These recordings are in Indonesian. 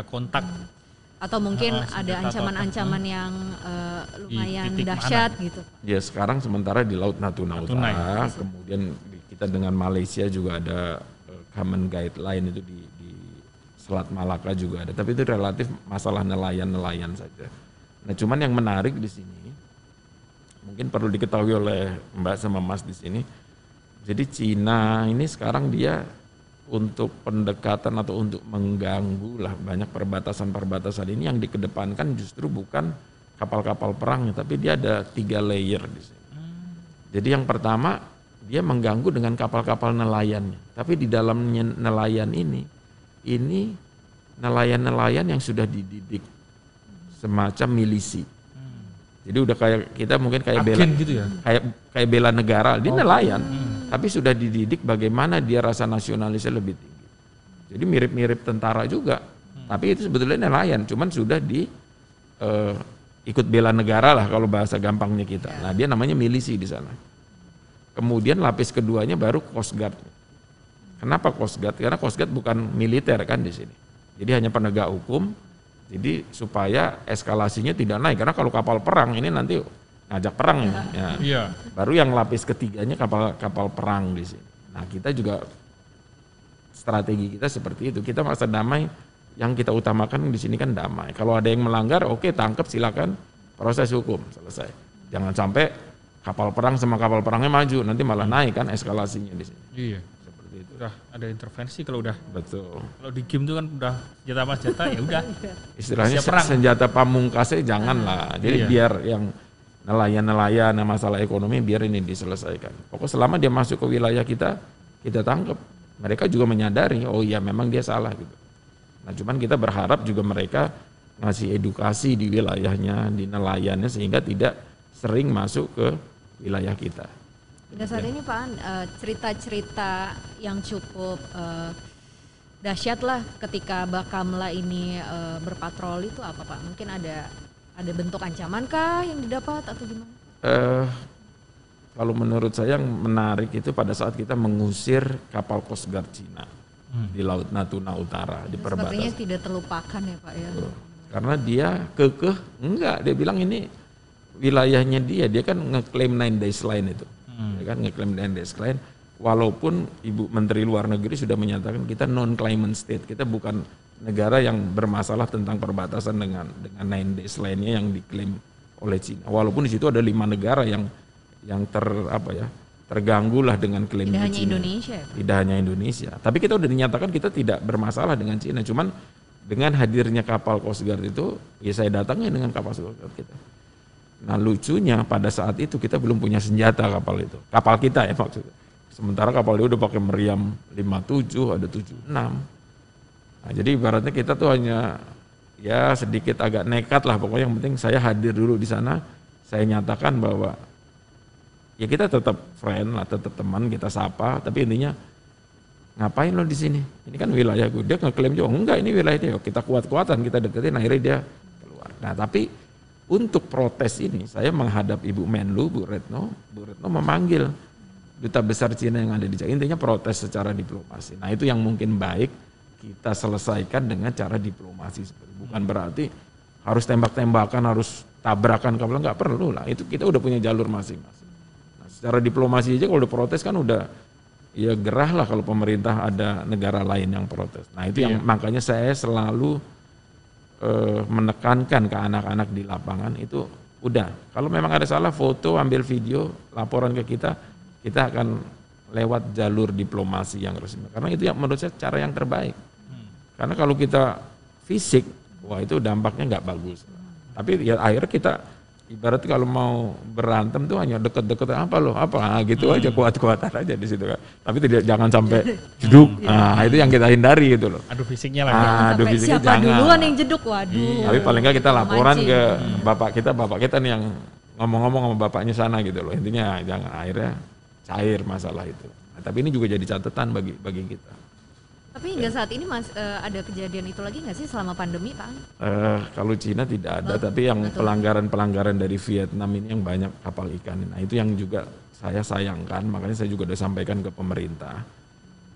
ada kontak. Atau mungkin Ah, ada ancaman-ancaman yang eh, lumayan dahsyat gitu. Ya sekarang sementara di Laut Natuna Natuna, Utara, kemudian di- kita dengan Malaysia juga ada eh, common guideline itu di, di Selat Malaka juga ada, tapi itu relatif masalah nelayan-nelayan saja. Nah cuman yang menarik di sini, mungkin perlu diketahui oleh Mbak sama Mas di sini, jadi Cina ini sekarang dia untuk pendekatan atau untuk mengganggu lah banyak perbatasan-perbatasan ini yang dikedepankan justru bukan kapal-kapal perangnya, tapi dia ada tiga layer di sini. Jadi yang pertama dia mengganggu dengan kapal-kapal nelayannya, tapi di dalamnya nelayan ini, ini nelayan-nelayan yang sudah dididik semacam milisi. Jadi udah kayak kita mungkin kayak bela agen gitu ya? kayak kayak bela negara dia nelayan tapi sudah dididik bagaimana dia rasa nasionalisnya lebih tinggi. Jadi mirip-mirip tentara juga. Tapi itu sebetulnya nelayan cuman sudah di eh, ikut bela negara lah kalau bahasa gampangnya kita. Nah dia namanya milisi di sana. Kemudian lapis keduanya baru coast guard. Kenapa coast guard? Karena coast guard bukan militer kan di sini. Jadi hanya penegak hukum. Jadi supaya eskalasinya tidak naik. Karena kalau kapal perang ini nanti ngajak perang ya. Ya. iya Baru yang lapis ketiganya kapal kapal perang di sini. Nah, kita juga strategi kita seperti itu. Kita masa damai yang kita utamakan di sini kan damai. Kalau ada yang melanggar, oke tangkap silakan proses hukum selesai. Jangan sampai kapal perang sama kapal perangnya maju, nanti malah naik kan eskalasinya di sini. iya Seperti itu. udah ada intervensi kalau udah Betul. kalau di game itu kan udah senjata apa senjata ya udah Istilahnya senjata pamungkasnya janganlah. Jadi Iya. biar yang nelayan-nelayan yang masalah ekonomi biar ini diselesaikan. Pokok selama dia masuk ke wilayah kita, kita tangkap. Mereka juga menyadari, oh iya memang dia salah gitu. Nah cuman kita berharap juga mereka ngasih edukasi di wilayahnya, di nelayannya sehingga tidak sering masuk ke wilayah kita. Pada saat ini Pak An, eh, cerita-cerita yang cukup eh, dahsyat lah ketika Bakamla ini eh, berpatroli itu apa Pak? Mungkin ada ada bentuk ancaman kah yang didapat atau gimana? Eh, kalau menurut saya yang menarik itu pada saat kita mengusir kapal Coast Guard Cina di Laut Natuna Utara di Sepertinya perbatasan. tidak terlupakan ya Pak ya. Karena dia kekeh, enggak dia bilang ini wilayahnya dia, dia kan ngeklaim nine days line itu, dia kan ngeklaim nine days line. Walaupun Ibu Menteri Luar Negeri sudah menyatakan kita non claimant state, kita bukan negara yang bermasalah tentang perbatasan dengan dengan nine days line-nya yang diklaim oleh Cina. Walaupun di situ ada lima negara yang yang ter apa ya terganggu lah dengan klaim Tidak hanya Cina Indonesia ya tidak hanya Indonesia. Tapi kita udah dinyatakan kita tidak bermasalah dengan Cina. Cuman dengan hadirnya kapal Coast Guard itu, ya saya datangnya dengan kapal Coast Guard kita. Nah lucunya pada saat itu kita belum punya senjata kapal itu. Kapal kita ya maksudnya. Sementara kapal dia udah pakai meriam 57, ada 76. Nah, jadi ibaratnya kita tuh hanya ya sedikit agak nekat lah pokoknya yang penting saya hadir dulu di sana. Saya nyatakan bahwa ya kita tetap friend lah, tetap teman, kita sapa, tapi intinya ngapain lo di sini? Ini kan wilayah gue. Dia ngeklaim juga enggak ini wilayah dia. Kita kuat-kuatan, kita deketin akhirnya dia keluar. Nah, tapi untuk protes ini saya menghadap Ibu Menlu, Bu Retno, Bu Retno memanggil duta besar Cina yang ada di Jakarta. Intinya protes secara diplomasi. Nah, itu yang mungkin baik kita selesaikan dengan cara diplomasi. Bukan berarti harus tembak-tembakan, harus tabrakan kapal nggak perlu lah. Itu kita udah punya jalur masing-masing. Nah, secara diplomasi aja kalau udah protes kan udah ya gerah lah kalau pemerintah ada negara lain yang protes. Nah itu yang makanya saya selalu eh, menekankan ke anak-anak di lapangan itu udah kalau memang ada salah foto ambil video laporan ke kita kita akan lewat jalur diplomasi yang resmi karena itu yang menurut saya cara yang terbaik karena kalau kita fisik wah itu dampaknya nggak bagus. Tapi ya akhirnya kita ibarat kalau mau berantem tuh hanya deket-deket apa loh apa? Ah, gitu aja kuat-kuatan aja di situ kan tapi tidak jangan sampai jeduk. Nah itu yang kita hindari gitu loh. Aduh fisiknya lah Ah, aduh, Sampai fisiknya siapa jangan. duluan yang jeduk? Waduh. tapi paling nggak kita laporan Mancing. ke bapak kita bapak kita nih yang ngomong-ngomong sama bapaknya sana gitu loh. Intinya jangan akhirnya cair masalah itu. Nah, tapi ini juga jadi catatan bagi bagi kita Tapi hingga saat ini mas eh, ada kejadian itu lagi nggak sih selama pandemi Pak? Eh, kalau Cina tidak ada, tapi yang pelanggaran-pelanggaran dari Vietnam ini yang banyak kapal ikan. Nah itu yang juga saya sayangkan, makanya saya juga sudah sampaikan ke pemerintah.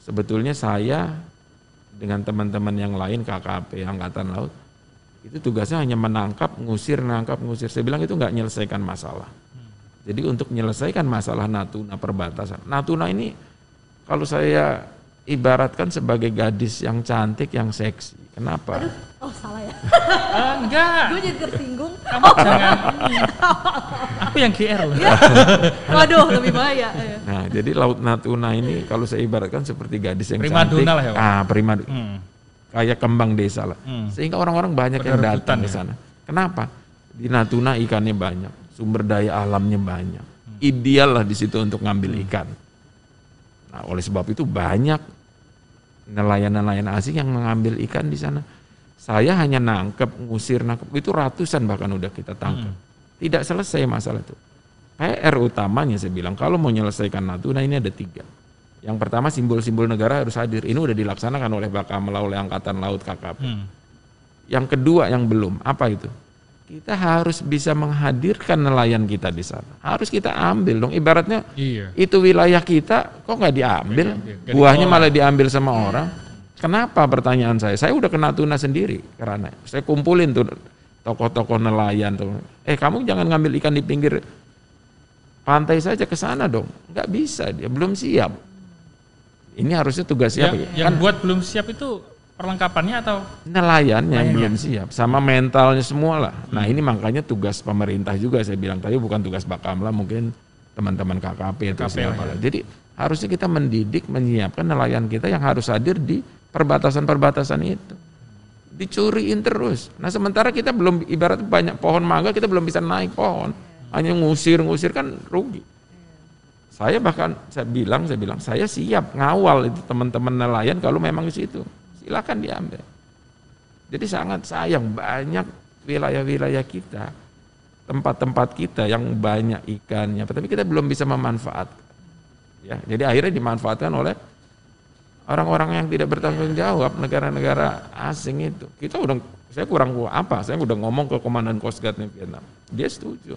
Sebetulnya saya dengan teman-teman yang lain KKP Angkatan Laut itu tugasnya hanya menangkap, ngusir, nangkap, ngusir. Saya bilang itu nggak menyelesaikan masalah. Jadi untuk menyelesaikan masalah Natuna perbatasan, Natuna ini kalau saya ibaratkan sebagai gadis yang cantik, yang seksi. Kenapa? Oh salah ya. Ah, enggak. Gue jadi tersinggung. Kamu jangan ini. Aku yang GR loh. Waduh lebih bahaya. Iya. Nah, jadi Laut Natuna ini kalau saya ibaratkan seperti gadis yang Prima cantik. lah ya, ah, prima Hmm. kayak kembang desa lah. Hmm. Sehingga orang-orang banyak Pada yang datang ke ya? sana. Kenapa? Di Natuna ikannya banyak, sumber daya alamnya banyak. Hmm. Ideal lah di situ untuk ngambil ikan. Nah, oleh sebab itu banyak nelayan-nelayan asing yang mengambil ikan di sana. Saya hanya nangkep, ngusir, nangkep itu ratusan bahkan udah kita tangkap. Tidak selesai masalah itu. PR utamanya saya bilang kalau mau menyelesaikan Natuna ini ada tiga. Yang pertama simbol-simbol negara harus hadir. Ini udah dilaksanakan oleh Bakamla, oleh Angkatan Laut KKP. Hmm. Yang kedua yang belum, apa itu? Kita harus bisa menghadirkan nelayan kita di sana. Harus kita ambil dong. Ibaratnya Iya. itu wilayah kita, kok nggak diambil? Diambil, nggak Buahnya dikelola. malah diambil sama orang. Kenapa pertanyaan saya? Saya udah kena tuna sendiri karena saya kumpulin tuh tokoh-tokoh nelayan tuh. Eh kamu jangan ngambil ikan di pinggir pantai saja ke sana dong. Nggak bisa dia belum siap. Ini harusnya tugas siapa? Yang, ya? yang buat belum siap itu perlengkapannya atau nelayan yang belum siap sama mentalnya semua lah. Hmm. Nah ini makanya tugas pemerintah juga saya bilang tadi bukan tugas Bakamla mungkin teman-teman KKP atau KKP siapa lah, lah. Jadi harusnya kita mendidik menyiapkan nelayan kita yang harus hadir di perbatasan-perbatasan itu. Dicuriin terus. Nah sementara kita belum ibarat banyak pohon mangga kita belum bisa naik pohon. Hanya ngusir-ngusir kan rugi. Saya bahkan saya bilang, saya bilang saya siap ngawal itu teman-teman nelayan kalau memang di situ. Silakan diambil. Jadi sangat sayang banyak wilayah-wilayah kita, tempat-tempat kita yang banyak ikannya, tapi kita belum bisa memanfaatkan. Ya, jadi akhirnya dimanfaatkan oleh orang-orang yang tidak bertanggung jawab, negara-negara asing itu. Kita udah, saya kurang apa? Saya udah ngomong ke komandan Coast Guard Vietnam, dia setuju.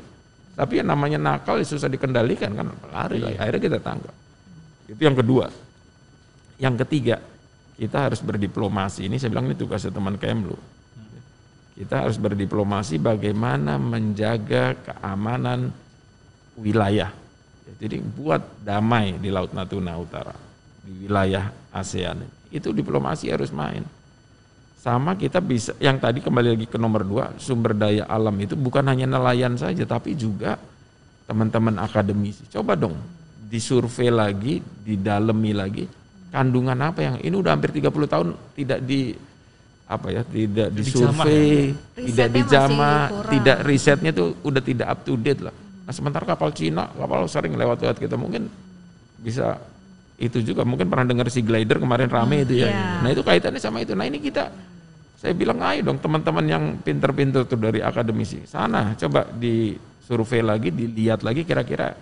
Tapi yang namanya nakal ya susah dikendalikan kan, lari lah. Akhirnya kita tangkap. Itu yang kedua. Yang ketiga, kita harus berdiplomasi. Ini saya bilang ini tugasnya teman Kemlu. Kita harus berdiplomasi bagaimana menjaga keamanan wilayah. Ya, Jadi buat damai di Laut Natuna Utara, di wilayah ASEAN. Itu diplomasi harus main. Sama kita bisa, yang tadi kembali lagi ke nomor dua, sumber daya alam itu bukan hanya nelayan saja, tapi juga teman-teman akademisi. Coba dong disurvei lagi, didalemi lagi, kandungan apa yang ini udah hampir 30 tahun tidak di apa ya tidak disurvei, tidak Risetnya dijama, tidak risetnya tuh udah tidak up to date lah. Nah sementara kapal Cina, kapal sering lewat-lewat kita mungkin bisa itu juga mungkin pernah dengar si glider kemarin rame itu ya. iya. Nah itu kaitannya sama itu. Nah ini kita saya bilang ayo dong teman-teman yang pinter-pinter tuh dari akademisi sana coba disurvei lagi, dilihat lagi kira-kira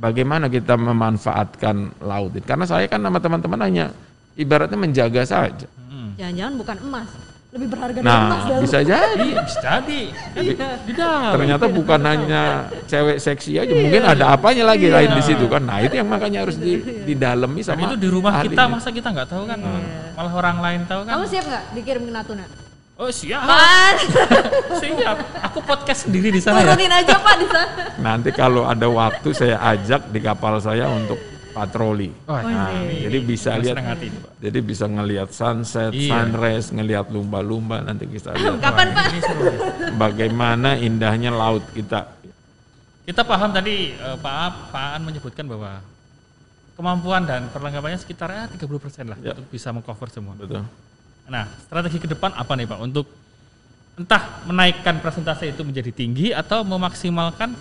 bagaimana kita memanfaatkan laut. ini. Karena saya kan sama teman-teman hanya ibaratnya menjaga saja. Hmm. Jangan-jangan bukan emas, lebih berharga dari Nah emas dah. bisa jadi. Iya, bisa jadi. Iya. di dalam. Ternyata bukan hanya cewek seksi aja, mungkin ada apanya lagi lain di situ kan. Nah itu yang makanya harus di, didalemi Dan sama. itu di rumah ahlinya. kita masa kita nggak tahu kan? Malah orang lain tahu kan? Kamu siap nggak dikirim ke Natuna? Oh siap, Pan, siap. Aku podcast sendiri di sana ya. turunin aja pak di sana. Nanti kalau ada waktu saya ajak di kapal saya untuk patroli. Wah, Nah, ini jadi bisa lihat, senang hati ini, Pak. jadi bisa ngelihat sunset, Iya. sunrise, ngelihat lumba-lumba. Nanti kita lihat Kapan pak? Bagaimana indahnya laut kita. Kita paham tadi eh, Pak A- Pak Aan menyebutkan bahwa kemampuan dan perlengkapannya sekitar ya 30% lah Ya. untuk bisa mengcover semua. Betul. Nah, strategi ke depan apa nih Pak untuk entah menaikkan presentasi itu menjadi tinggi atau memaksimalkan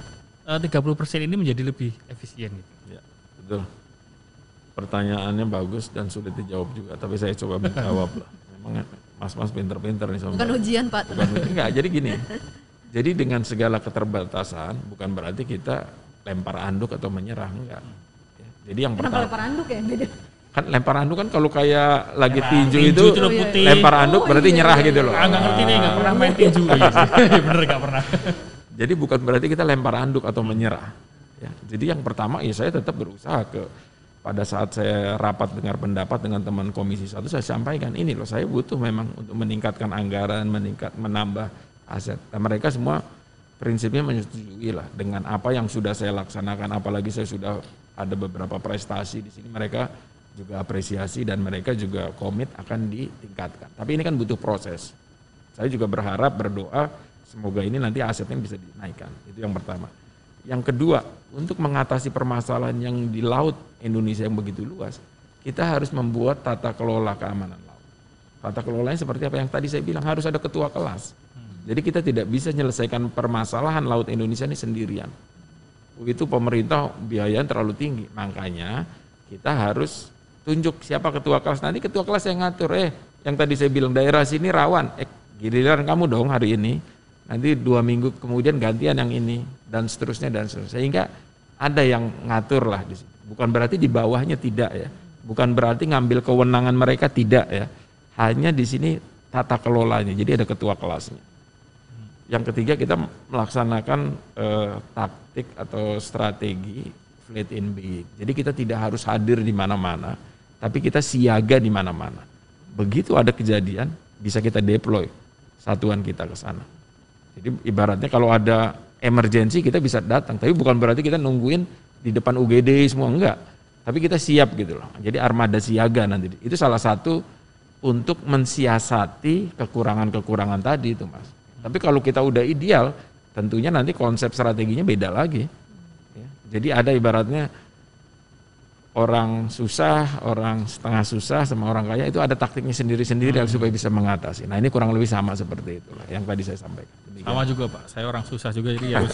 eh, 30% ini menjadi lebih efisien gitu. Ya, betul. Pertanyaannya bagus dan sulit dijawab juga, tapi saya coba menjawab lah. Memang mas-mas pinter-pinter nih sama. Bukan ujian pak. Bukan, enggak, jadi gini. Jadi dengan segala keterbatasan bukan berarti kita lempar anduk atau menyerah, enggak. Ya, Jadi yang Kenapa pertama lempar anduk ya? Beda. Kan lempar anduk kan kalau kayak lagi tinju, Tinju itu itu loh putih. lempar anduk Oh, berarti iya, nyerah iya, gitu loh. Ah, nggak ngerti nih, nggak pernah main tinju. Iya sih. Bener nggak pernah. Jadi bukan berarti kita lempar anduk atau menyerah. Ya, jadi yang pertama ya saya tetap berusaha ke pada saat saya rapat dengar pendapat dengan teman komisi satu saya sampaikan ini loh saya butuh memang untuk meningkatkan anggaran meningkat menambah aset dan mereka semua prinsipnya menyetujui lah dengan apa yang sudah saya laksanakan apalagi saya sudah ada beberapa prestasi di sini mereka juga apresiasi dan mereka juga komit akan ditingkatkan tapi ini kan butuh proses saya juga berharap berdoa semoga ini nanti asetnya bisa dinaikkan itu yang pertama yang kedua, untuk mengatasi permasalahan yang di laut Indonesia yang begitu luas, kita harus membuat tata kelola keamanan laut. Tata kelolanya seperti apa yang tadi saya bilang harus ada ketua kelas. Jadi kita tidak bisa menyelesaikan permasalahan laut Indonesia ini sendirian. Itu pemerintah biaya terlalu tinggi. Makanya kita harus tunjuk siapa ketua kelas. Nanti ketua kelas yang ngatur, eh yang tadi saya bilang daerah sini rawan, eh giliran kamu dong hari ini nanti dua minggu kemudian gantian yang ini dan seterusnya dan seterusnya sehingga ada yang ngatur lah di sini. Bukan berarti di bawahnya tidak ya. Bukan berarti ngambil kewenangan mereka tidak ya. Hanya di sini tata kelolanya. Jadi ada ketua kelasnya. Yang ketiga kita melaksanakan eh, taktik atau strategi flat in being. Jadi kita tidak harus hadir di mana-mana, tapi kita siaga di mana-mana. Begitu ada kejadian, bisa kita deploy satuan kita ke sana. Jadi ibaratnya kalau ada emergensi kita bisa datang, tapi bukan berarti kita nungguin di depan UGD semua enggak. Tapi kita siap gitu loh. Jadi armada siaga nanti. Itu salah satu untuk mensiasati kekurangan-kekurangan tadi itu, Mas. Tapi kalau kita udah ideal, tentunya nanti konsep strateginya beda lagi. Ya. Jadi ada ibaratnya orang susah, orang setengah susah sama orang kaya itu ada taktiknya sendiri-sendiri hmm. supaya bisa mengatasi. Nah ini kurang lebih sama seperti itulah yang tadi saya sampaikan. Demikian. Sama juga Pak, saya orang susah juga jadi harus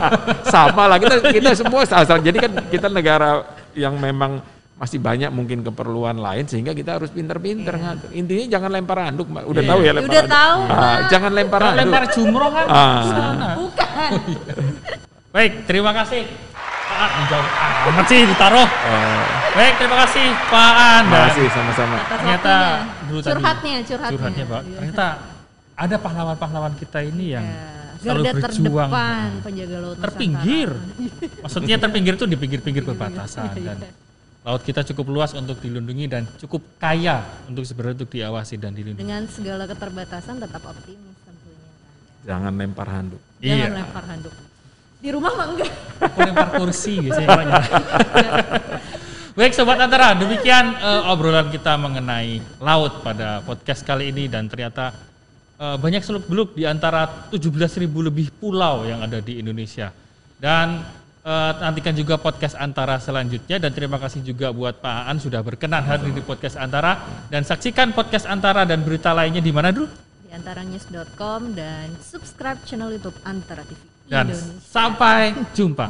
sama lah kita kita semua asal jadi kan kita negara yang memang masih banyak mungkin keperluan lain sehingga kita harus pinter-pinter yeah. ngatur. Intinya jangan lempar handuk, Mbak. Udah yeah. tahu ya lempar Udah handuk. tahu. Ah, jangan lempar handuk. Lempar jumroh kan? Ah. Bukan. Baik, terima kasih. Pak menjauh amat sih ditaruh. Uh. Baik, terima kasih Pak An. Terima kasih sama-sama. Ternyata curhatnya, curhatnya. Curhatnya, Pak. Iya. Ternyata ada pahlawan-pahlawan kita ini yang ya. selalu berjuang terdepan penjaga laut terpinggir. Maksudnya terpinggir itu di pinggir-pinggir iya, perbatasan iya. dan laut kita cukup luas untuk dilindungi dan cukup kaya untuk sebenarnya untuk diawasi dan dilindungi. Dengan segala keterbatasan tetap optimis tentunya. Jangan lempar handuk. Jangan iya. lempar handuk. Di rumah mah enggak. Aku lempar kursi gitu ya. Baik sobat antara, demikian uh, obrolan kita mengenai laut pada podcast kali ini dan ternyata uh, banyak seluk beluk di antara 17.000 lebih pulau yang ada di Indonesia. Dan uh, nantikan juga podcast antara selanjutnya dan terima kasih juga buat Pak Aan sudah berkenan hadir di podcast antara dan saksikan podcast antara dan berita lainnya di mana dulu? Di antaranews.com dan subscribe channel YouTube Antara TV. Dan sampai jumpa.